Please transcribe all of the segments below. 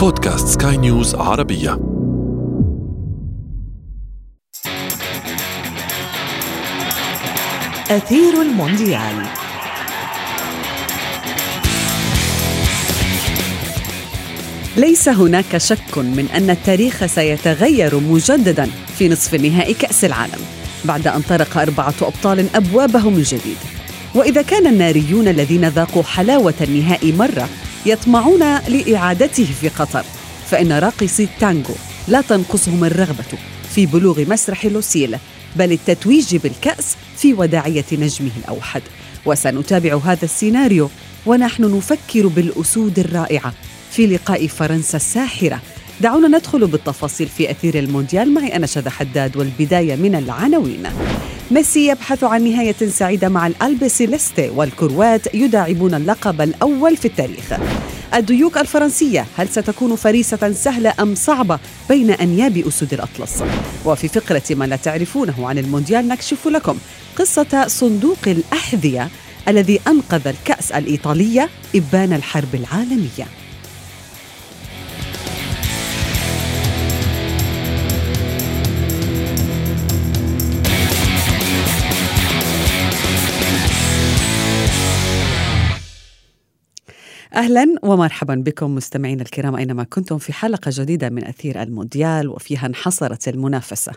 بودكاست سكاي نيوز عربية. أثير المونديال. ليس هناك شك من أن التاريخ سيتغير مجددا في نصف النهائي كأس العالم بعد أن طرق أربعة أبطال أبوابه من جديد وإذا كان الناريون الذين ذاقوا حلاوة النهائي مرة يطمعون لإعادته في قطر. فإن راقصي التانغو لا تنقصهم الرغبة في بلوغ مسرح لوسيل بل التتويج بالكأس في وداعية نجمه الأوحد. وسنتابع هذا السيناريو ونحن نفكر بالأسود الرائعة في لقاء فرنسا الساحرة. دعونا ندخل بالتفاصيل في أثير المونديال. معي أنا شذى حداد والبداية من العناوين. ميسي يبحث عن نهاية سعيدة مع الألبي سيليستي والكروات يداعبون اللقب الأول في التاريخ. الديوك الفرنسية هل ستكون فريسة سهلة أم صعبة؟ بين أنياب أسود الأطلس. وفي فقرة ما لا تعرفونه عن المونديال نكشف لكم قصة صندوق الأحذية الذي أنقذ الكأس الإيطالية إبان الحرب العالمية. أهلا ومرحبا بكم مستمعينا الكرام أينما كنتم في حلقة جديدة من أثير المونديال وفيها انحصرت المنافسة.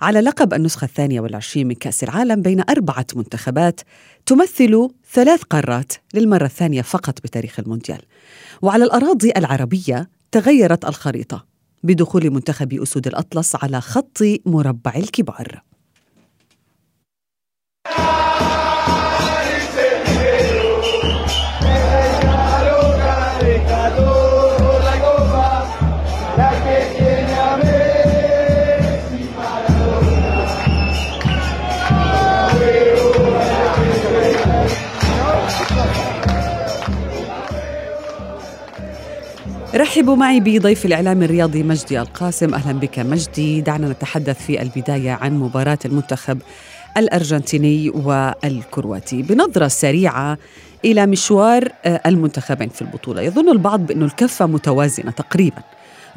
على لقب النسخة الثانية والعشرين من كأس العالم بين أربعة منتخبات تمثل ثلاث قارات للمرة الثانية فقط بتاريخ المونديال. وعلى الأراضي العربية تغيرت الخريطة بدخول منتخب أسود الأطلس على خط مربع الكبار. رحبوا معي بضيف الإعلام الرياضي مجدي القاسم. أهلا بك مجدي. دعنا نتحدث في البداية عن مباراة المنتخب الأرجنتيني والكرواتي. بنظرة سريعة إلى مشوار آه، المنتخبين في البطولة. يظن البعض بأن الكفة متوازنة تقريباً.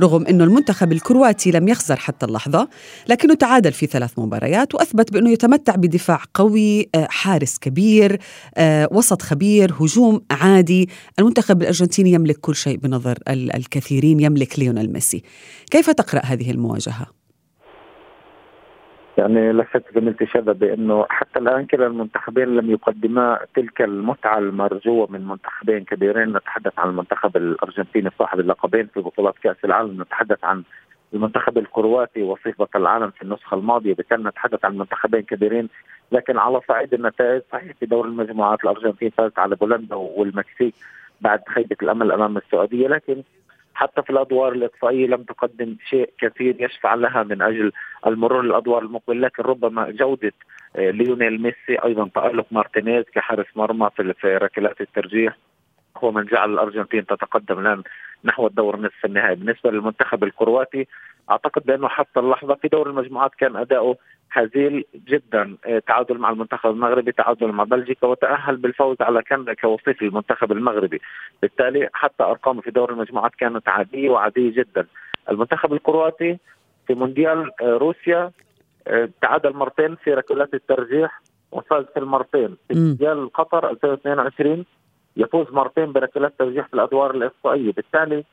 رغم أنه المنتخب الكرواتي لم يخسر حتى اللحظة لكنه تعادل في ثلاث مباريات وأثبت بأنه يتمتع بدفاع قوي آه، حارس كبير آه، وسط خبير هجوم عادي المنتخب الأرجنتيني يملك كل شيء بنظر الكثيرين يملك ليونيل ميسي كيف تقرأ هذه المواجهة؟ يعني زميلتي شذا بأنه حتى الآن كلا المنتخبين لم يقدما تلك المتعة المرجوة من منتخبين كبيرين. نتحدث عن المنتخب الأرجنتيني صاحب اللقبين في بطولات كأس العالم. نتحدث عن المنتخب الكرواتي وصيف بطل العالم في النسخة الماضية. بالتالي نتحدث عن منتخبين كبيرين لكن على صعيد النتائج صحيح في دور المجموعات الأرجنتين فازت على بولندا والمكسيك بعد خيبة الأمل أمام السعودية لكن حتى في الأدوار الإقصائية لم تقدم شيء كثير يشفع لها من أجل المرور للادوار المقبلة لكن ربما جودة آه، ليونيل ميسي أيضا تألق مارتينيز كحارس مرمى في ركلات الترجيح. هو من جعل الأرجنتين تتقدم الآن نحو الدور نصف النهائي. بالنسبة للمنتخب الكرواتي أعتقد بأنه حتى اللحظة في دور المجموعات كان أداؤه هزيل جدا آه، تعادل مع المنتخب المغربي تعادل مع بلجيكا وتأهل بالفوز على كندا كوصيف المنتخب المغربي. بالتالي حتى أرقامه في دور المجموعات كانت عادية وعادية جدا. المنتخب الكرواتي في مونديال آه، روسيا آه، تعادل مرتين في ركلات الترجيح وفاز في المرتين. في مونديال قطر 2022 يفوز مرتين بركلات الترجيح في الأدوار الاقصائيه بالتالي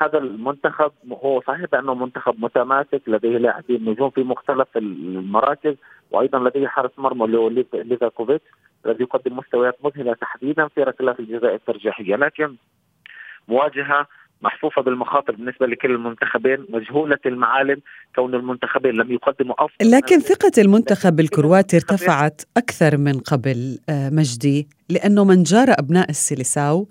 هذا المنتخب هو صحيح بأنه منتخب متماسك لديه لاعبين نجوم في مختلف المراكز وأيضا لديه حارس مرمى اللي هو ليفاكوفيتش الذي يقدم مستويات مذهلة تحديدا في ركلات الجزاء الترجيحية. لكن مواجهة محفوفة بالمخاطر بالنسبة لكل المنتخبين مجهولة المعالم كون المنتخبين لم يقدموا أفضل لكن ثقة المنتخب الكرواتي ارتفعت أكثر من قبل آه، مجدي لأنه من جارى أبناء السيليساو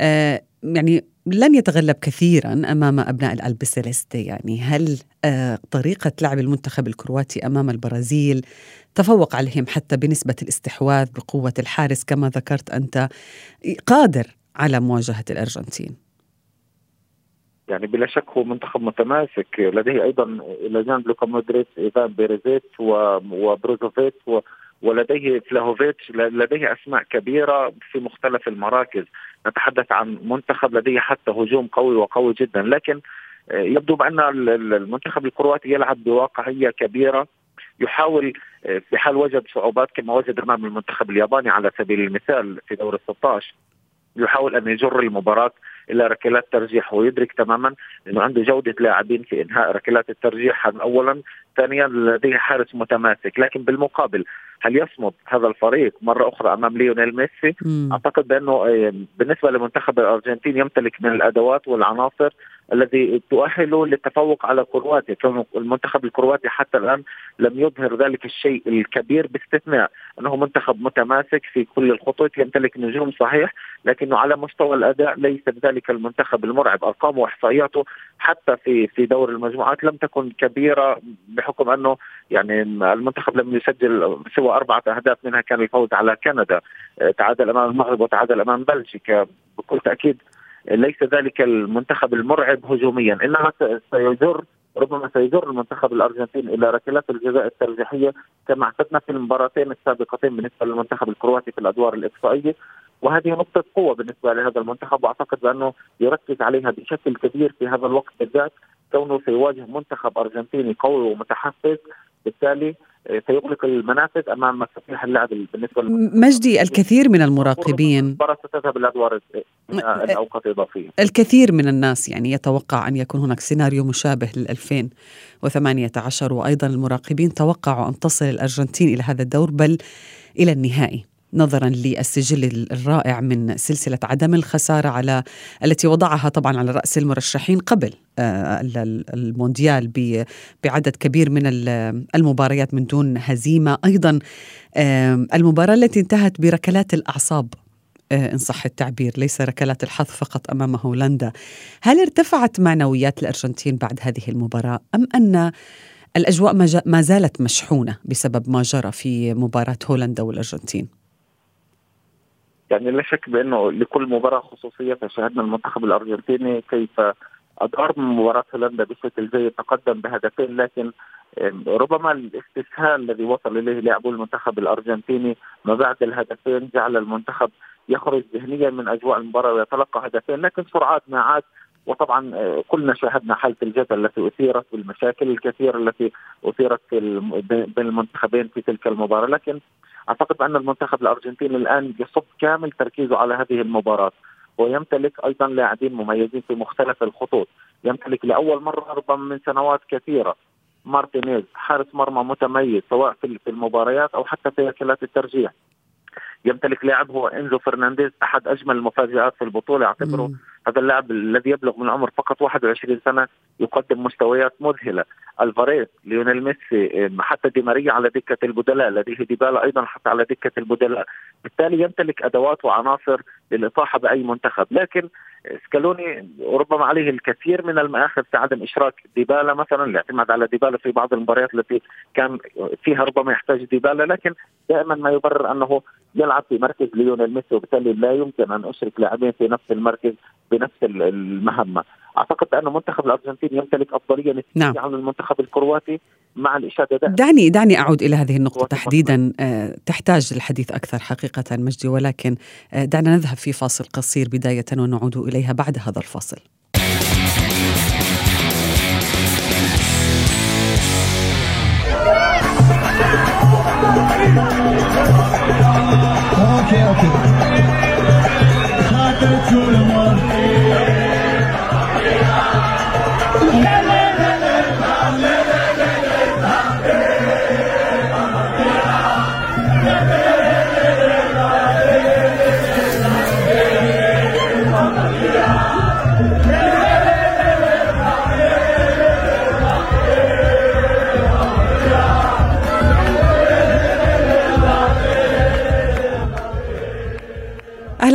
آه، يعني لن يتغلب كثيرا أمام أبناء الألبي سيليستي. يعني هل آه، طريقة لعب المنتخب الكرواتي أمام البرازيل تفوق عليهم حتى بنسبة الاستحواذ بقوة الحارس كما ذكرت أنت قادر على مواجهة الأرجنتين؟ يعني بلا شك هو منتخب متماسك. لديه أيضا إلى جانب لوكا مودريتش إيفان بيريزيتش وبروزوفيتش ولديه فلاهوفيتش. لديه أسماء كبيرة في مختلف المراكز. نتحدث عن منتخب لديه حتى هجوم قوي وقوي جدا. لكن يبدو بأن المنتخب الكرواتي يلعب بواقعيه كبيرة. يحاول في حال وجد صعوبات كما وجد أمام المنتخب الياباني على سبيل المثال في دور ال 16 يحاول أن يجر المباراة إلى ركلات ترجيح ويدرك تماما إنه عنده جودة لاعبين في إنهاء ركلات الترجيح اولا ثانيا لديه حارس متماسك. لكن بالمقابل هل يصمد هذا الفريق مرة أخرى أمام ليونيل ميسي؟ مم. أعتقد بأنه آه، بالنسبة لمنتخب الأرجنتين يمتلك من الأدوات والعناصر الذي تؤهله للتفوق على كرواتيا، المنتخب الكرواتي حتى الآن لم يظهر ذلك الشيء الكبير باستثناء أنه منتخب متماسك في كل الخطوط يمتلك نجوم صحيح لكنه على مستوى الأداء ليس بذلك المنتخب المرعب، أرقامه وإحصائياته حتى في في دور المجموعات لم تكن كبيرة بحكم أنه يعني المنتخب لم يسجل سوى أربعة أهداف منها كان الفوز على كندا آه، تعادل أمام المغرب وتعادل أمام بلجيكا. بكل تأكيد ليس ذلك المنتخب المرعب هجوميا. إنما سيجر ربما سيجر المنتخب الارجنتيني إلى ركلات الجزاء الترجيحية كما اعتدنا في المباراتين السابقتين بالنسبة للمنتخب الكرواتي في الأدوار الإقصائية. وهذه نقطة قوة بالنسبة لهذا المنتخب وأعتقد بأنه يركز عليها بشكل كبير في هذا الوقت بالذات كونه سيواجه منتخب أرجنتيني قوي ومتحفز. بالتالي آه، سيغلق المنافذ أمام مفاتيح اللعب بالنسبة مجدي الكثير من المراقبين. ستذهب الادوار الأوقات الاضافيه الكثير من الناس يعني يتوقع أن يكون هناك سيناريو مشابه لل 2018 وأيضا المراقبين توقعوا أن تصل الأرجنتين إلى هذا الدور بل إلى النهائي. نظرا للسجل الرائع من سلسلة عدم الخسارة على التي وضعها طبعا على رأس المرشحين قبل آه، المونديال بعدد كبير من المباريات من دون هزيمة. أيضا المباراة التي انتهت بركلات الأعصاب آه، إن صح التعبير ليس ركلات الحظ فقط أمام هولندا. هل ارتفعت معنويات الأرجنتين بعد هذه المباراة أم أن الأجواء ما زالت مشحونة بسبب ما جرى في مباراة هولندا والأرجنتين؟ يعني لا شك بأنه لكل مباراة خصوصية فشاهدنا المنتخب الأرجنتيني كيف أدار مباراة هولندا بشكل جيد تقدم بهدفين لكن ربما الاستسهال الذي وصل إليه لاعبو المنتخب الأرجنتيني ما بعد الهدفين جعل المنتخب يخرج ذهنيا من أجواء المباراة ويتلقى هدفين لكن سرعات ما عاد. وطبعا آه، كلنا شاهدنا حالة الجدل التي أثيرت والمشاكل الكثيرة التي أثيرت بين المنتخبين في تلك المباراة لكن أعتقد ان المنتخب الأرجنتيني الآن يصب كامل تركيزه على هذه المباراة ويمتلك أيضا لاعبين مميزين في مختلف الخطوط. يمتلك لأول مرة ربما من سنوات كثيرة مارتينيز حارس مرمى متميز سواء في المباريات أو حتى في ركلات الترجيح. يمتلك لاعب هو إنزو فرنانديز أحد أجمل المفاجآت في البطولة أعتبره هذا اللاعب الذي يبلغ من العمر فقط 21 سنة يقدم مستويات مذهلة. الفاريز ليونيل ميسي حتى دي ماريا على دكة البدلاء لديه ديبالا أيضا حتى على دكة البدلاء. بالتالي يمتلك أدوات وعناصر للاطاحه بأي منتخب. لكن سكالوني ربما عليه الكثير من المآخذ في عدم إشراك ديبالا مثلا الاعتماد على ديبالا في بعض المباريات التي كان فيها ربما يحتاج ديبالا. لكن دائما ما يبرر أنه يلعب في مركز ليونيل ميسي وبالتالي لا يمكن أن أشرك لاعبين في نفس المركز بنفس المهمة. أعتقد أن المنتخب الارجنتيني يمتلك أفضلية نسبيه نعم. عن المنتخب الكرواتي مع الإشادة دائما دعني دعني أعود إلى هذه النقطة تحديدا. آه، تحتاج الحديث أكثر حقيقة مجدي ولكن آه، دعنا نذهب في فاصل قصير بداية ونعود إليها بعد هذا الفاصل. Okay, okay.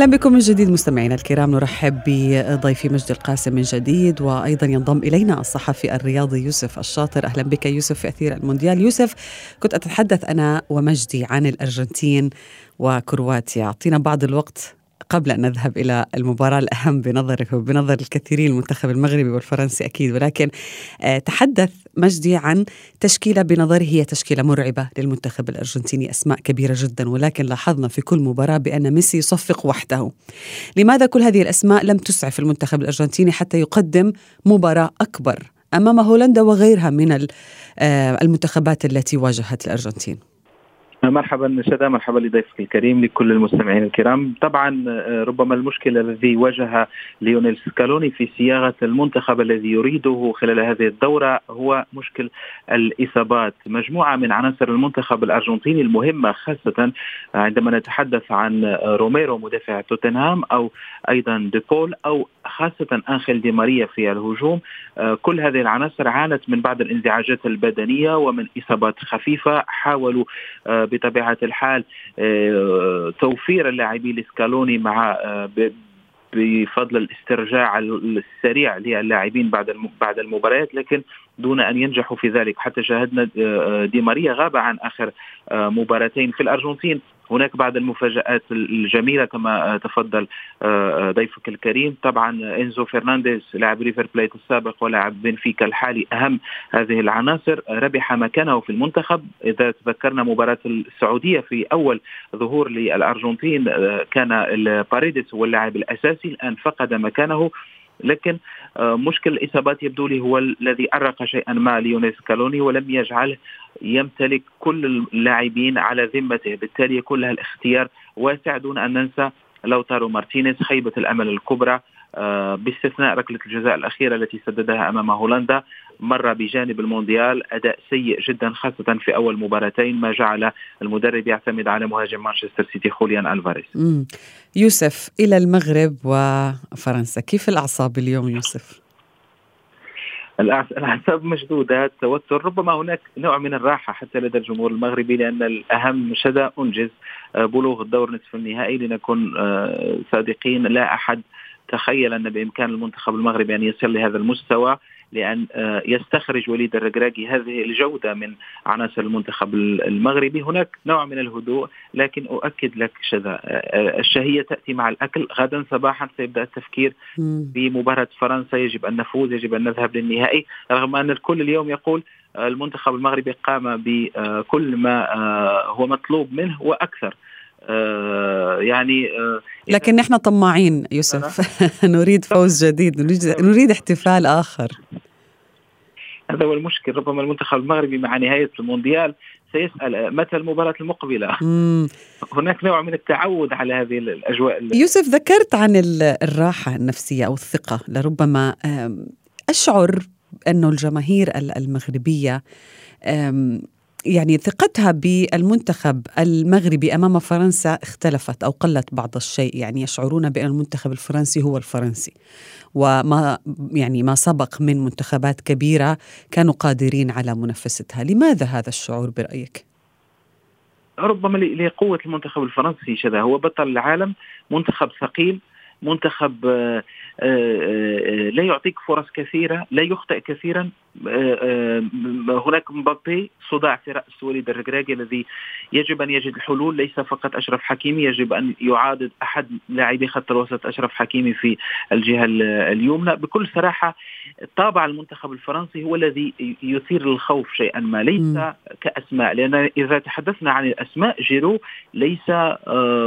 أهلا بكم من جديد مستمعينا الكرام. نرحب بضيفي مجد القاسم من جديد وأيضا ينضم إلينا الصحفي الرياضي يوسف الشاطر. أهلا بك يوسف في أثير المونديال. يوسف كنت أتحدث أنا ومجدي عن الأرجنتين وكرواتيا. أعطينا بعض الوقت قبل أن نذهب إلى المباراة الأهم بنظرك وبنظر الكثيرين المنتخب المغربي والفرنسي أكيد ولكن آه، تحدث مجدي عن تشكيلة بنظره هي تشكيلة مرعبة للمنتخب الأرجنتيني أسماء كبيرة جدا ولكن لاحظنا في كل مباراة بأن ميسي يصفق وحده. لماذا كل هذه الأسماء لم تسعف المنتخب الأرجنتيني حتى يقدم مباراة أكبر أمام هولندا وغيرها من آه، المنتخبات التي واجهت الأرجنتين؟ مرحبا شدا مرحبا لضيفك الكريم لكل المستمعين الكرام. طبعا آه، ربما المشكلة الذي واجه ليونيل سكالوني في صياغة المنتخب الذي يريده خلال هذه الدورة هو مشكل الإصابات. مجموعة من عناصر المنتخب الأرجنتيني المهمة خاصة عندما نتحدث عن روميرو مدافع توتنهام أو أيضا ديبول أو خاصة آنخيل دي ماريا في الهجوم. آه، كل هذه العناصر عانت من بعض الانزعاجات البدنية ومن إصابات خفيفة. حاولوا آه، بطبيعة الحال آه، توفير اللاعبين لسكالوني مع آه، بفضل الاسترجاع السريع للاعبين بعد بعد المباريات لكن دون أن ينجحوا في ذلك. حتى شاهدنا دي ماريا غاب عن آخر مباراتين. في الأرجنتين هناك بعض المفاجآت الجميلة كما تفضل آه، آه، ضيفك الكريم. طبعا إنزو فرنانديز لاعب ريفر بليت السابق ولاعب بنفيكا الحالي أهم هذه العناصر. ربح مكانه في المنتخب. إذا تذكرنا مباراة السعودية في أول ظهور للأرجنتين آه، كان باريدس هو اللاعب الأساسي الآن فقد مكانه. لكن مشكل الإصابات يبدو لي هو الذي أرق شيئا ما ليونيل سكالوني ولم يجعله يمتلك كل اللاعبين على ذمته. بالتالي يكون له الاختيار واسع دون أن ننسى لوتارو مارتينيز خيبة الأمل الكبرى آه، باستثناء ركلة الجزاء الأخيرة التي سددها أمام هولندا مر بجانب المونديال أداء سيء جدا خاصة في أول مباراتين ما جعل المدرب يعتمد على مهاجم مانشستر سيتي خوليان ألفاريز. يوسف إلى المغرب وفرنسا. كيف الأعصاب اليوم يوسف؟ الاعصاب مشدودة توتر ربما هناك نوع من الراحة حتى لدى الجمهور المغربي لأن الأهم شدا أنجز آه، بلوغ الدور نصف النهائي لنكون آه، صادقين لا أحد تخيل أن بإمكان المنتخب المغربي أن يصل لهذا المستوى لأن آه، يستخرج وليد الركراكي هذه الجودة من عناصر المنتخب المغربي. هناك نوع من الهدوء لكن أؤكد لك شذا آه، آه، الشهية تأتي مع الأكل غدا صباحا سيبدأ التفكير بمباراه فرنسا. يجب أن نفوز يجب أن نذهب للنهائي. رغم أن الكل اليوم يقول المنتخب المغربي قام بكل ما هو مطلوب منه وأكثر. آه يعني آه لكن نحن طماعين يوسف. نريد فوز جديد نريد, احتفال آخر. هذا هو المشكل. ربما المنتخب المغربي مع نهاية المونديال سيسأل متى المباراة المقبلة؟ مم. هناك نوع من التعود على هذه الأجواء يوسف ذكرت عن الراحة النفسية أو الثقة لربما أشعر انه الجماهير المغربية يعني ثقتها بالمنتخب المغربي أمام فرنسا اختلفت أو قلت بعض الشيء يعني يشعرون بأن المنتخب الفرنسي هو الفرنسي. وما يعني ما سبق من منتخبات كبيرة كانوا قادرين على منافستها. لماذا هذا الشعور برأيك؟ ربما لقوة المنتخب الفرنسي شذا هو بطل العالم منتخب ثقيل منتخب آه، آه، آه، لا يعطيك فرص كثيرة لا يخطئ كثيرا. هناك مبابي صداع في رأس وليد الركراكي الذي يجب أن يجد الحلول ليس فقط أشرف حكيمي يجب أن يعاضد أحد لاعبي خط الوسط أشرف حكيمي في الجهة اليمنى. بكل صراحة طابع المنتخب الفرنسي هو الذي يثير الخوف شيئا ما ليس كأسماء لأن إذا تحدثنا عن الأسماء جيرو ليس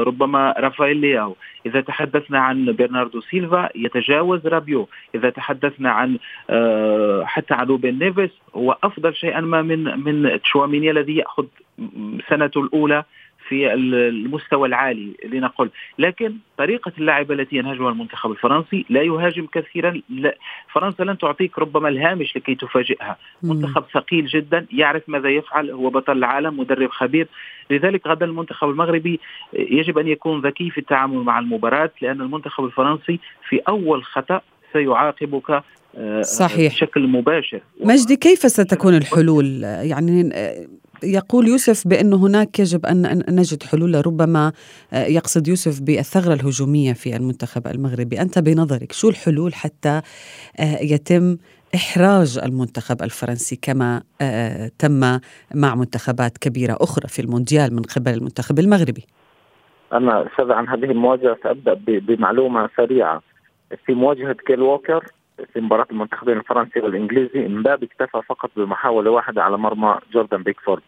ربما رافائيل لياو. إذا تحدثنا عن برناردو سيلفا يتجاوز رابيو. إذا تحدثنا عن آه، حتى عن روبن نيفيس هو أفضل شيئا ما من من تشواميني الذي يأخذ سنته الأولى. في المستوى العالي لنقل. لكن طريقة اللعب التي ينهجها المنتخب الفرنسي لا يهاجم كثيرا لا فرنسا لن تعطيك ربما الهامش لكي تفاجئها. منتخب ثقيل جدا يعرف ماذا يفعل هو بطل العالم مدرب خبير. لذلك غدا المنتخب المغربي يجب أن يكون ذكي في التعامل مع المباراة لأن المنتخب الفرنسي في أول خطأ سيعاقبك آه، صحيح. بشكل مباشر. مجدي كيف ستكون الحلول؟ يعني آه، يقول يوسف بأن هناك يجب أن نجد حلول ربما آه، يقصد يوسف بالثغرة الهجومية في المنتخب المغربي. أنت بنظرك شو الحلول حتى يتم إحراج المنتخب الفرنسي كما تم مع منتخبات كبيرة أخرى في المونديال من قبل المنتخب المغربي؟ أنا شذ عن هذه المواجهة سأبدأ بمعلومة سريعة. في مواجهة كيل ووكر في مباراة المنتخبين الفرنسي والإنجليزي إمبابي اكتفى فقط بمحاولة واحدة على مرمى جوردان بيكفورد.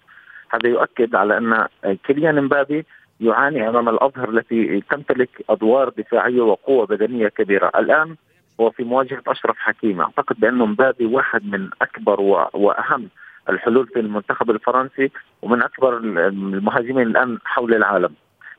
هذا يؤكد على أن كيليان امبابي يعاني أمام الأظهر التي تمتلك أدوار دفاعية وقوة بدنية كبيرة، الآن هو في مواجهة أشرف حكيمي، أعتقد بانه مبابي واحد من أكبر وأهم الحلول في المنتخب الفرنسي ومن أكبر المهاجمين الآن حول العالم.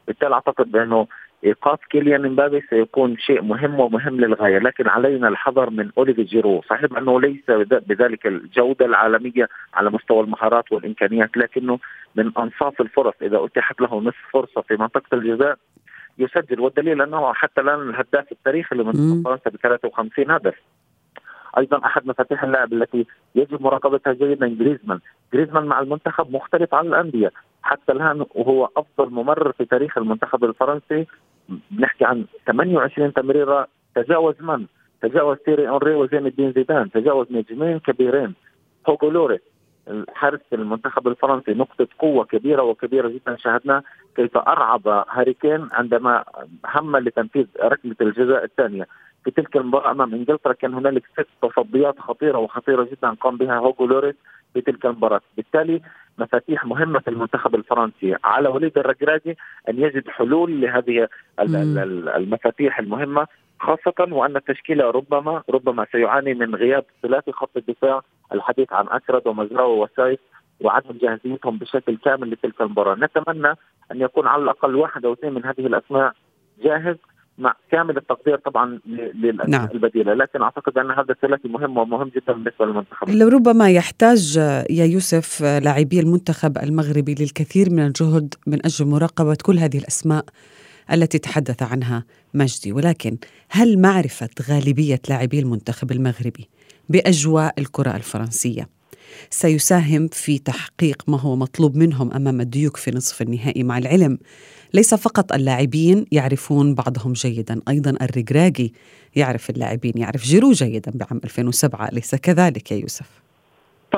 بالتالي أعتقد بأنه إيقاف كيليان امبابي سيكون شيء مهم ومهم للغاية، لكن علينا الحذر من اوليفيه جيرو، صحيح انه ليس بذلك الجودة العالمية على مستوى المهارات والإمكانيات، لكنه من أنصاف الفرص. إذا أتيحت له نصف فرصة في منطقة الجزاء يسجل والدليل أنه حتى الآن الهداف التاريخي لمنتخب فرنسا ب 53 هدف. أيضا أحد مفاتيح اللعب التي يجب مراقبتها جيدا جريزمان، جريزمان مع المنتخب مختلف عن الأندية، حتى الآن وهو أفضل ممرر في تاريخ المنتخب الفرنسي. بنحكي عن 28 تمريرة. تجاوز من؟ تجاوز تيري أونري وزين الدين زيدان، تجاوز نجمين كبيرين. هوجو لوريس حارس المنتخب الفرنسي. نقطة قوة كبيرة وكبيرة جدا شاهدنا. كيف أرعب هاري كين عندما هم لتنفيذ ركلة الجزاء الثانية. في تلك المباراة أمام إنجلترا كان هنالك ست تصديات خطيرة وخطيرة جدا قام بها هوجو لوريس في تلك المباراة بالتالي مفاتيح مهمة في المنتخب الفرنسي. على وليد الرجراجي أن يجد حلول لهذه المفاتيح المهمة خاصة وأن التشكيلة ربما ربما سيعاني من غياب ثلاثي خط الدفاع الحديث عن أكرد ومزراوي وسايف وعدم جاهزيتهم بشكل كامل لتلك المباراة. نتمنى أن يكون على الأقل واحد أو اثنين من هذه الأسماء جاهز مع كامل التقدير طبعا نعم. البديله لكن أعتقد أن هذا الثلاثي مهم ومهم جدا بالنسبة للمنتخب. ربما يحتاج يا يوسف لاعبي المنتخب المغربي للكثير من الجهد من أجل مراقبة كل هذه الأسماء التي تحدث عنها مجدي. ولكن هل معرفة غالبية لاعبي المنتخب المغربي بأجواء الكرة الفرنسية؟ سيساهم في تحقيق ما هو مطلوب منهم أمام الديوك في نصف النهائي مع العلم. ليس فقط اللاعبين يعرفون بعضهم جيدا أيضا الرجراجي يعرف اللاعبين يعرف جيرو جيدا بعام 2007 اليس كذلك يا يوسف؟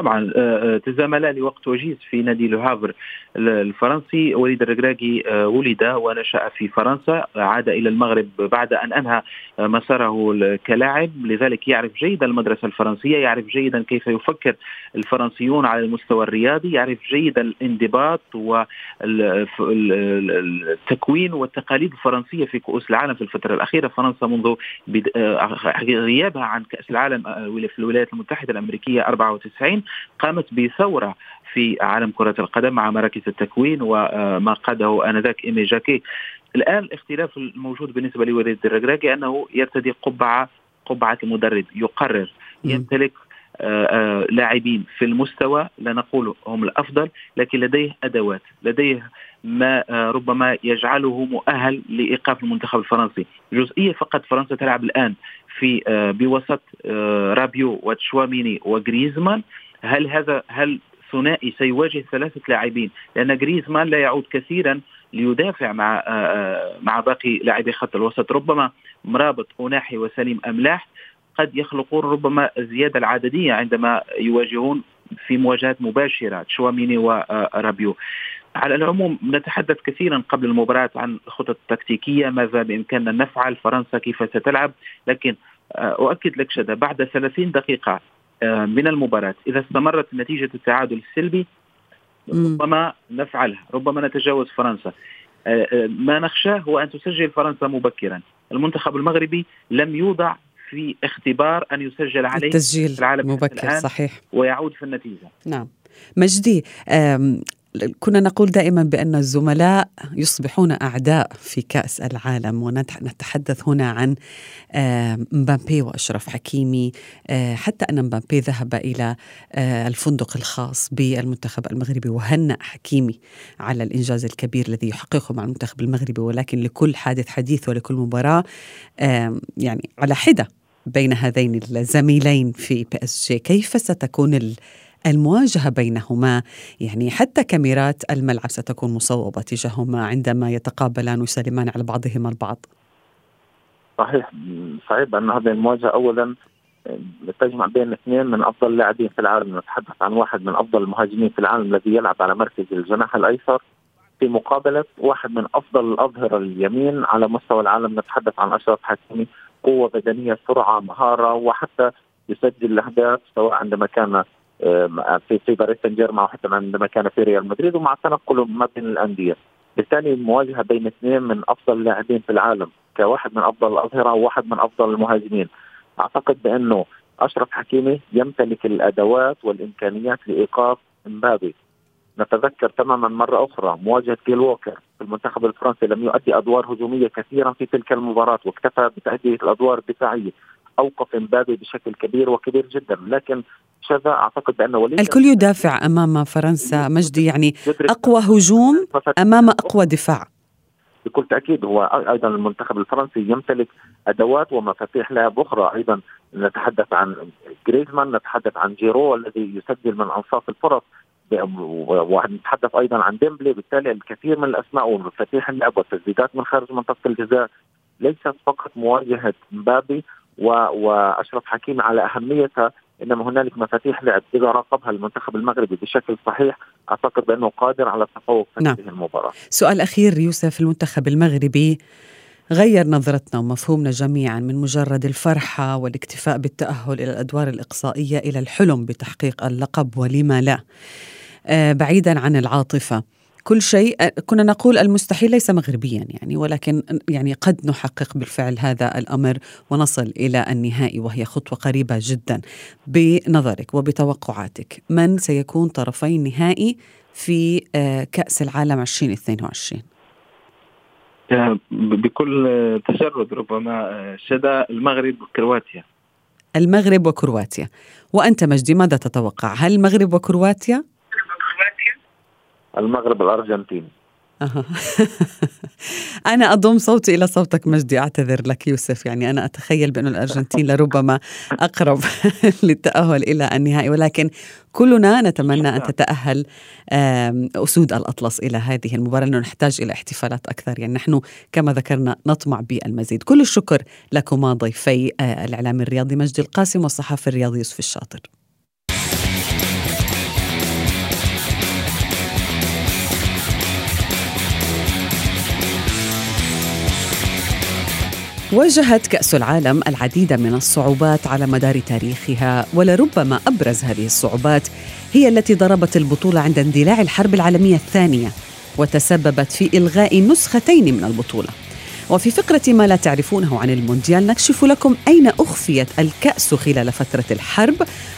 طبعا آه، آه، تزاملا لوقت وجيز في نادي لوهافر الفرنسي. وليد الركراكي آه، ولد ونشأ في فرنسا عاد إلى المغرب بعد أن أنهى مساره كلاعب لذلك يعرف جيدا المدرسة الفرنسية يعرف جيدا كيف يفكر الفرنسيون على المستوى الرياضي يعرف جيدا الانضباط والتكوين والتقاليد الفرنسية في كؤوس العالم في الفترة الأخيرة. فرنسا منذ غيابها عن كأس العالم في الولايات المتحدة الأمريكية 94 قامت بثورة في عالم كرة القدم مع مراكز التكوين وما قاده آنذاك إيمي جاكي. الآن الاختلاف الموجود بالنسبة لوليد الركراكي أنه يرتدي قبعة قبعة المدرب يقرر يمتلك آه، آه، لاعبين في المستوى لا نقول هم الأفضل لكن لديه أدوات لديه ما آه، ربما يجعله مؤهل لإيقاف المنتخب الفرنسي. جزئية فقط فرنسا تلعب الآن في بوسط رابيو وتشواميني وغريزمان. هل هذا هل ثنائي سيواجه ثلاثة لاعبين؟ لأن جريزمان لا يعود كثيرا ليدافع مع آه، آه، مع باقي لاعبي خط الوسط. ربما مرابط أناحي وسليم أملاح قد يخلقون ربما الزيادة العددية عندما يواجهون في مواجهات مباشرة تشواميني ورابيو على العموم نتحدث كثيرا قبل المباراة عن خطط تكتيكية ماذا بإمكاننا نفعل؟ فرنسا كيف ستلعب؟ لكن آه، أؤكد لك شدة بعد 30 دقيقة آه، من المباراة. إذا استمرت نتيجة التعادل السلبي ربما نفعلها ربما نتجاوز فرنسا. آه، آه، ما نخشاه هو أن تسجل فرنسا مبكرا. المنتخب المغربي لم يوضع في اختبار أن يسجل عليه التسجيل العالم مبكر صحيح. ويعود في النتيجة. نعم. مجدي كنا نقول دائما بأن الزملاء يصبحون أعداء في كأس العالم ونتحدث هنا عن مبابي وأشرف حكيمي آه، حتى أن مبابي ذهب إلى آه، الفندق الخاص بالمنتخب المغربي وهنأ حكيمي على الإنجاز الكبير الذي يحققه مع المنتخب المغربي. ولكن لكل حادث حديث ولكل مباراة يعني على حدة بين هذين الزميلين في PSG كيف ستكون المواجهة بينهما. يعني حتى كاميرات الملعب ستكون مصوبة تجاههما عندما يتقابلان ويسلمان على بعضهما البعض. صحيح. صحيح بأن هذه المواجهة أولا تجمع بين اثنين من أفضل اللاعبين في العالم. نتحدث عن واحد من أفضل المهاجمين في العالم الذي يلعب على مركز الجناح الأيسر. في مقابلة واحد من أفضل الأظهرة اليمين على مستوى العالم. نتحدث عن أشرف حكيمي قوة بدنية سرعة مهارة وحتى يسجل الأهداف سواء عندما كان في في باريس سان جيرمان وحتى عندما كان في ريال مدريد ومع تنقله ما بين الأندية. بالتالي المواجهه بين اثنين من أفضل اللاعبين في العالم كواحد من أفضل الأظهرة وواحد من أفضل المهاجمين. أعتقد بأنه أشرف حكيمي يمتلك الأدوات والإمكانيات لإيقاف إمبابي. نتذكر تماما مرة أخرى مواجهة كيل ووكر في المنتخب الفرنسي لم يؤدي أدوار هجومية كثيرا في تلك المباراة واكتفى بتأدية الأدوار الدفاعية. أوقف إمبابي بشكل كبير وكبير جدا لكن شذا أعتقد بأن وليد الكل يدافع أمام فرنسا مجدي يعني أقوى هجوم أمام أقوى دفاع. بكل تأكيد هو أيضا المنتخب الفرنسي يمتلك أدوات ومفاتيح لعب أخرى. أيضا نتحدث عن جريزمان نتحدث عن جيرو الذي يسجل من أنصاف الفرص ونتحدث أيضا عن ديمبلي. بالتالي الكثير من الأسماء ومفاتيح اللعب والتسديدات من خارج منطقة الجزاء ليست فقط مواجهة مبابي وأشرف حكيمي على اهميتها إنما هنالك مفاتيح لعب اذا راقبها المنتخب المغربي بشكل صحيح أعتقد بأنه قادر على التفوق في نعم. هذه المباراة. سؤال أخير يوسف المنتخب المغربي غير نظرتنا ومفهومنا جميعا من مجرد الفرحة والاكتفاء بالتأهل إلى الأدوار الإقصائية إلى الحلم بتحقيق اللقب ولما لا. آه بعيدا عن العاطفة. كل شيء كنا نقول المستحيل ليس مغربيا يعني ولكن يعني قد نحقق بالفعل هذا الأمر ونصل إلى النهائي وهي خطوة قريبة جدا. بنظرك وبتوقعاتك من سيكون طرفي النهائي في كأس العالم 2022 بكل تجرد ربما شدا المغرب وكرواتيا. المغرب وكرواتيا. وأنت مجدي ماذا تتوقع؟ هل المغرب وكرواتيا؟ المغرب الأرجنتين. أنا أضم صوتي إلى صوتك مجدي أعتذر لك يوسف. يعني أنا أتخيل بأن الأرجنتين لربما أقرب للتأهل إلى النهائي. ولكن كلنا نتمنى أن تتأهل أسود الأطلس إلى هذه المباراة. لأنه نحتاج إلى احتفالات أكثر. يعني نحن كما ذكرنا نطمع بالمزيد. كل الشكر لكما ضيفي آه، الإعلام الرياضي مجدي القاسم والصحافي الرياضي يوسف الشاطر. واجهت كأس العالم العديد من الصعوبات على مدار تاريخها ولربما أبرز هذه الصعوبات هي التي ضربت البطولة عند اندلاع الحرب العالمية الثانية وتسببت في إلغاء نسختين من البطولة. وفي فقرة ما لا تعرفونه عن المونديال نكشف لكم أين أخفيت الكأس خلال فترة الحرب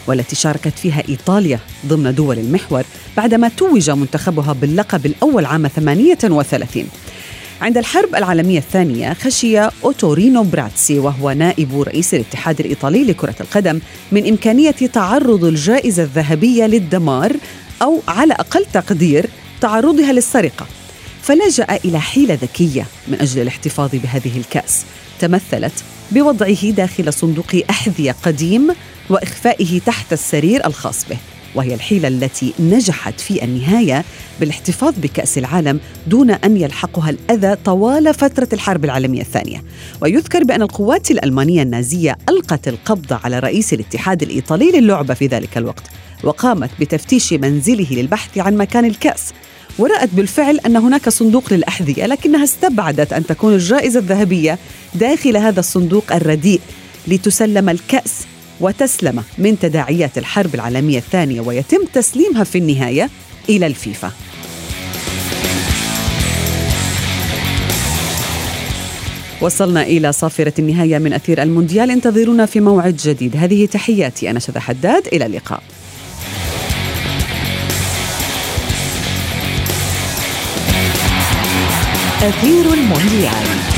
والتي شاركت فيها إيطاليا ضمن دول المحور بعدما توج منتخبها باللقب الأول عام 38 عند الحرب العالمية الثانية خشي أوتورينو باراسي وهو نائب رئيس الاتحاد الإيطالي لكرة القدم من إمكانية تعرض الجائزة الذهبية للدمار أو على أقل تقدير تعرضها للسرقة. فلجأ إلى حيلة ذكية من أجل الاحتفاظ بهذه الكأس. تمثلت بوضعه داخل صندوق أحذية قديم وإخفائه تحت السرير الخاص به. وهي الحيلة التي نجحت في النهاية بالاحتفاظ بكأس العالم دون أن يلحقها الأذى طوال فترة الحرب العالمية الثانية. ويذكر بأن القوات الألمانية النازية ألقت القبض على رئيس الاتحاد الإيطالي للعبة في ذلك الوقت وقامت بتفتيش منزله للبحث عن مكان الكأس. ورأت بالفعل أن هناك صندوق للأحذية لكنها استبعدت أن تكون الجائزة الذهبية داخل هذا الصندوق الرديء لتسلم الكأس. وتسلم من تداعيات الحرب العالمية الثانية ويتم تسليمها في النهاية إلى الفيفا. وصلنا إلى صافرة النهاية من أثير المونديال. انتظرونا في موعد جديد. هذه تحياتي أنا شذى حداد. إلى اللقاء. أثير المونديال.